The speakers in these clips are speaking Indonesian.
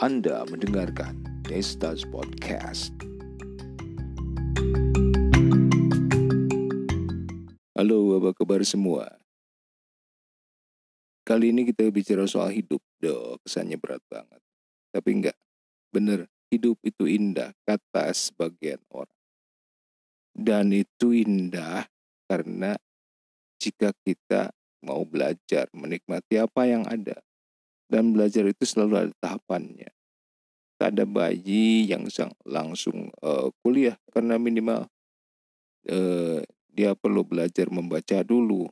Anda mendengarkan Destas Podcast. Halo, apa kabar semua? Kali ini kita bicara soal hidup. Duh, kesannya berat banget. Tapi enggak, bener, hidup itu indah, kata sebagian orang. Dan itu indah karena jika kita mau belajar, menikmati apa yang ada. Dan belajar itu selalu ada tahapannya. Tak ada bayi yang langsung uh, kuliah karena minimal uh, dia perlu belajar membaca dulu.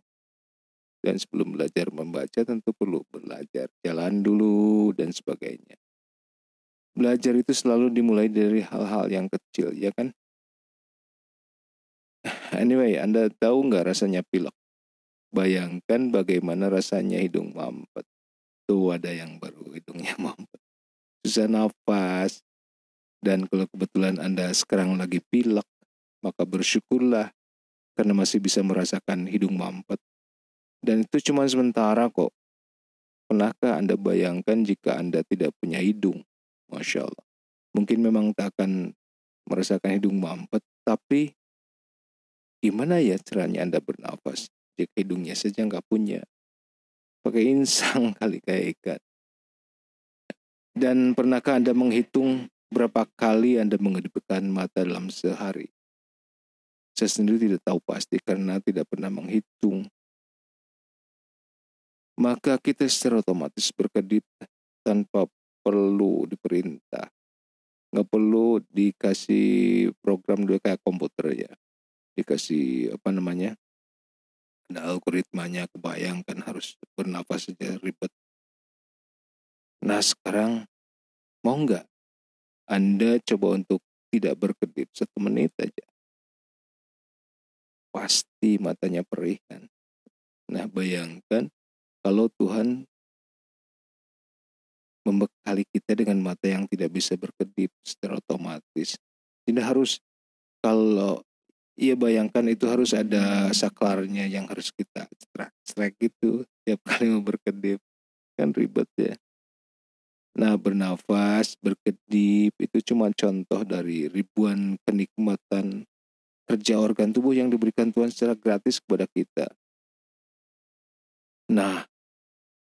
Dan sebelum belajar membaca tentu perlu belajar jalan dulu dan sebagainya. Belajar itu selalu dimulai dari hal-hal yang kecil, ya kan? Anyway, Anda tahu nggak rasanya pilek? Bayangkan bagaimana rasanya hidung mampet. Tuh ada yang baru hidungnya mampet. Susah nafas. Dan kalau kebetulan Anda sekarang lagi pilek, maka bersyukurlah karena masih bisa merasakan hidung mampet. Dan itu cuma sementara kok. Pernahkah Anda bayangkan jika Anda tidak punya hidung? Masya Allah. Mungkin memang tak akan merasakan hidung mampet, tapi gimana ya caranya Anda bernafas jika hidungnya saja nggak punya? Pakai insang kali kayak ikan. Dan pernahkah Anda menghitung berapa kali Anda mengedipkan mata dalam sehari? Saya sendiri tidak tahu pasti karena tidak pernah menghitung. Maka kita secara otomatis berkedip tanpa perlu diperintah. Nggak perlu dikasih program dulu kayak komputer ya. Dikasih apa namanya ada algoritmanya kebayangkan harus bernafas saja ribet. Nah sekarang mau nggak Anda coba untuk tidak berkedip satu menit aja. Pasti matanya perih kan. Nah bayangkan kalau Tuhan membekali kita dengan mata yang tidak bisa berkedip secara otomatis. Tidak harus kalau Iya bayangkan itu harus ada saklarnya yang harus kita strike gitu tiap kali mau berkedip kan ribet ya. Nah bernafas, berkedip itu cuma contoh dari ribuan kenikmatan kerja organ tubuh yang diberikan Tuhan secara gratis kepada kita. Nah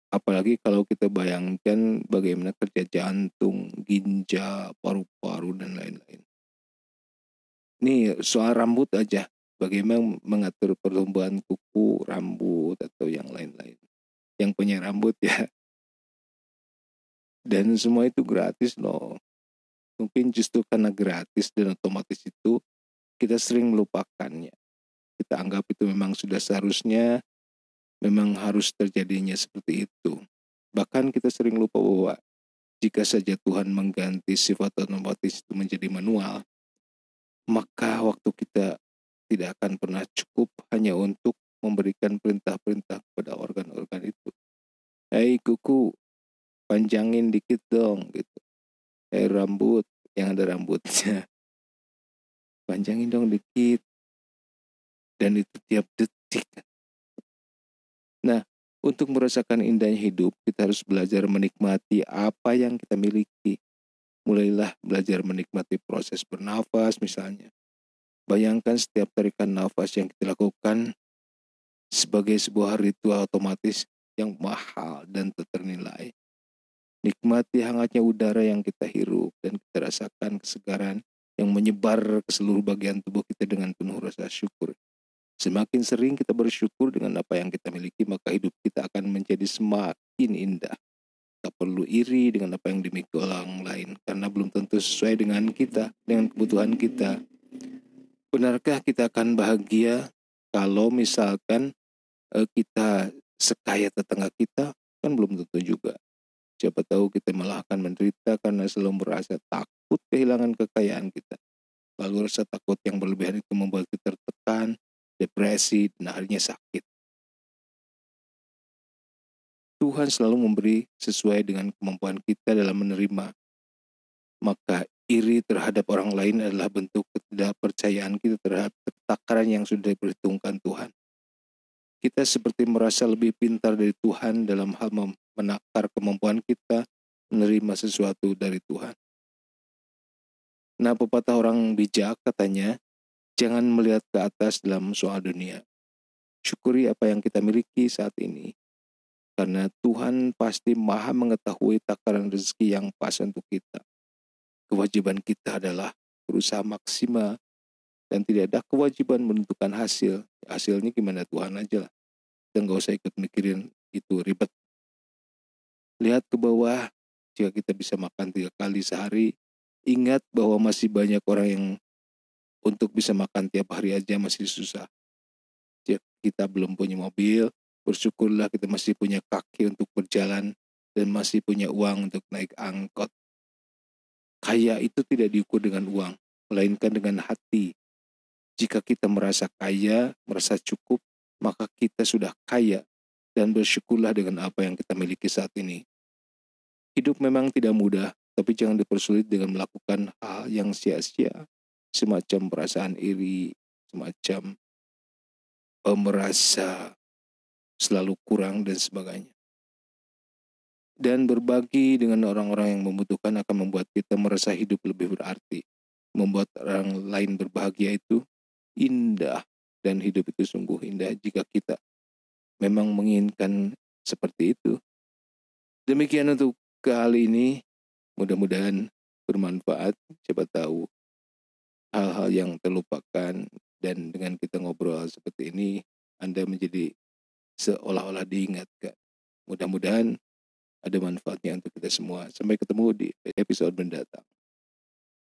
apalagi kalau kita bayangkan bagaimana kerja jantung, ginjal, paru-paru dan lain-lain. Nih soal rambut aja, bagaimana mengatur pertumbuhan kuku, rambut atau yang lain-lain. Yang punya rambut ya. Dan semua itu gratis loh. Mungkin justru karena gratis dan otomatis itu kita sering melupakannya. Kita anggap itu memang sudah seharusnya memang harus terjadinya seperti itu. Bahkan kita sering lupa bahwa jika saja Tuhan mengganti sifat otomatis itu menjadi manual, maka waktu kita tidak akan pernah cukup hanya untuk memberikan perintah-perintah kepada organ-organ itu. Hei kuku, panjangin dikit dong gitu. Hei rambut, yang ada rambutnya. Panjangin dong dikit. Dan itu tiap detik. Nah, untuk merasakan indahnya hidup, kita harus belajar menikmati apa yang kita miliki mulailah belajar menikmati proses bernafas misalnya. Bayangkan setiap tarikan nafas yang kita lakukan sebagai sebuah ritual otomatis yang mahal dan ternilai. Nikmati hangatnya udara yang kita hirup dan kita rasakan kesegaran yang menyebar ke seluruh bagian tubuh kita dengan penuh rasa syukur. Semakin sering kita bersyukur dengan apa yang kita miliki, maka hidup kita akan menjadi semakin indah. Tak perlu iri dengan apa yang dimiliki orang lain karena belum tentu sesuai dengan kita, dengan kebutuhan kita. Benarkah kita akan bahagia kalau misalkan uh, kita sekaya tetangga kita? Kan belum tentu juga. Siapa tahu kita malah akan menderita karena selalu merasa takut kehilangan kekayaan kita. Lalu rasa takut yang berlebihan itu membuat kita tertekan, depresi, dan akhirnya sakit. Tuhan selalu memberi sesuai dengan kemampuan kita dalam menerima. Maka iri terhadap orang lain adalah bentuk ketidakpercayaan kita terhadap takaran yang sudah diperhitungkan Tuhan. Kita seperti merasa lebih pintar dari Tuhan dalam hal menakar kemampuan kita menerima sesuatu dari Tuhan. Nah, pepatah orang bijak katanya, jangan melihat ke atas dalam soal dunia. Syukuri apa yang kita miliki saat ini. Karena Tuhan pasti maha mengetahui takaran rezeki yang pas untuk kita. Kewajiban kita adalah berusaha maksimal dan tidak ada kewajiban menentukan hasil. Hasilnya gimana Tuhan aja lah. Dan gak usah ikut mikirin itu ribet. Lihat ke bawah, jika kita bisa makan tiga kali sehari, ingat bahwa masih banyak orang yang untuk bisa makan tiap hari aja masih susah. Jika kita belum punya mobil, bersyukurlah kita masih punya kaki untuk berjalan dan masih punya uang untuk naik angkot. Kaya itu tidak diukur dengan uang, melainkan dengan hati jika kita merasa kaya, merasa cukup, maka kita sudah kaya dan bersyukurlah dengan apa yang kita miliki saat ini. Hidup memang tidak mudah, tapi jangan dipersulit dengan melakukan hal yang sia-sia, semacam perasaan iri, semacam uh, merasa selalu kurang dan sebagainya. Dan berbagi dengan orang-orang yang membutuhkan akan membuat kita merasa hidup lebih berarti. Membuat orang lain berbahagia itu indah dan hidup itu sungguh indah jika kita memang menginginkan seperti itu. Demikian untuk kali ini, mudah-mudahan bermanfaat. Siapa tahu hal-hal yang terlupakan dan dengan kita ngobrol seperti ini, Anda menjadi seolah-olah diingatkan. Mudah-mudahan ada manfaatnya untuk kita semua. Sampai ketemu di episode mendatang.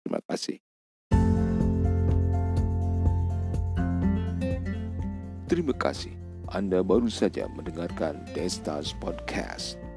Terima kasih. Terima kasih. Anda baru saja mendengarkan Destas Podcast.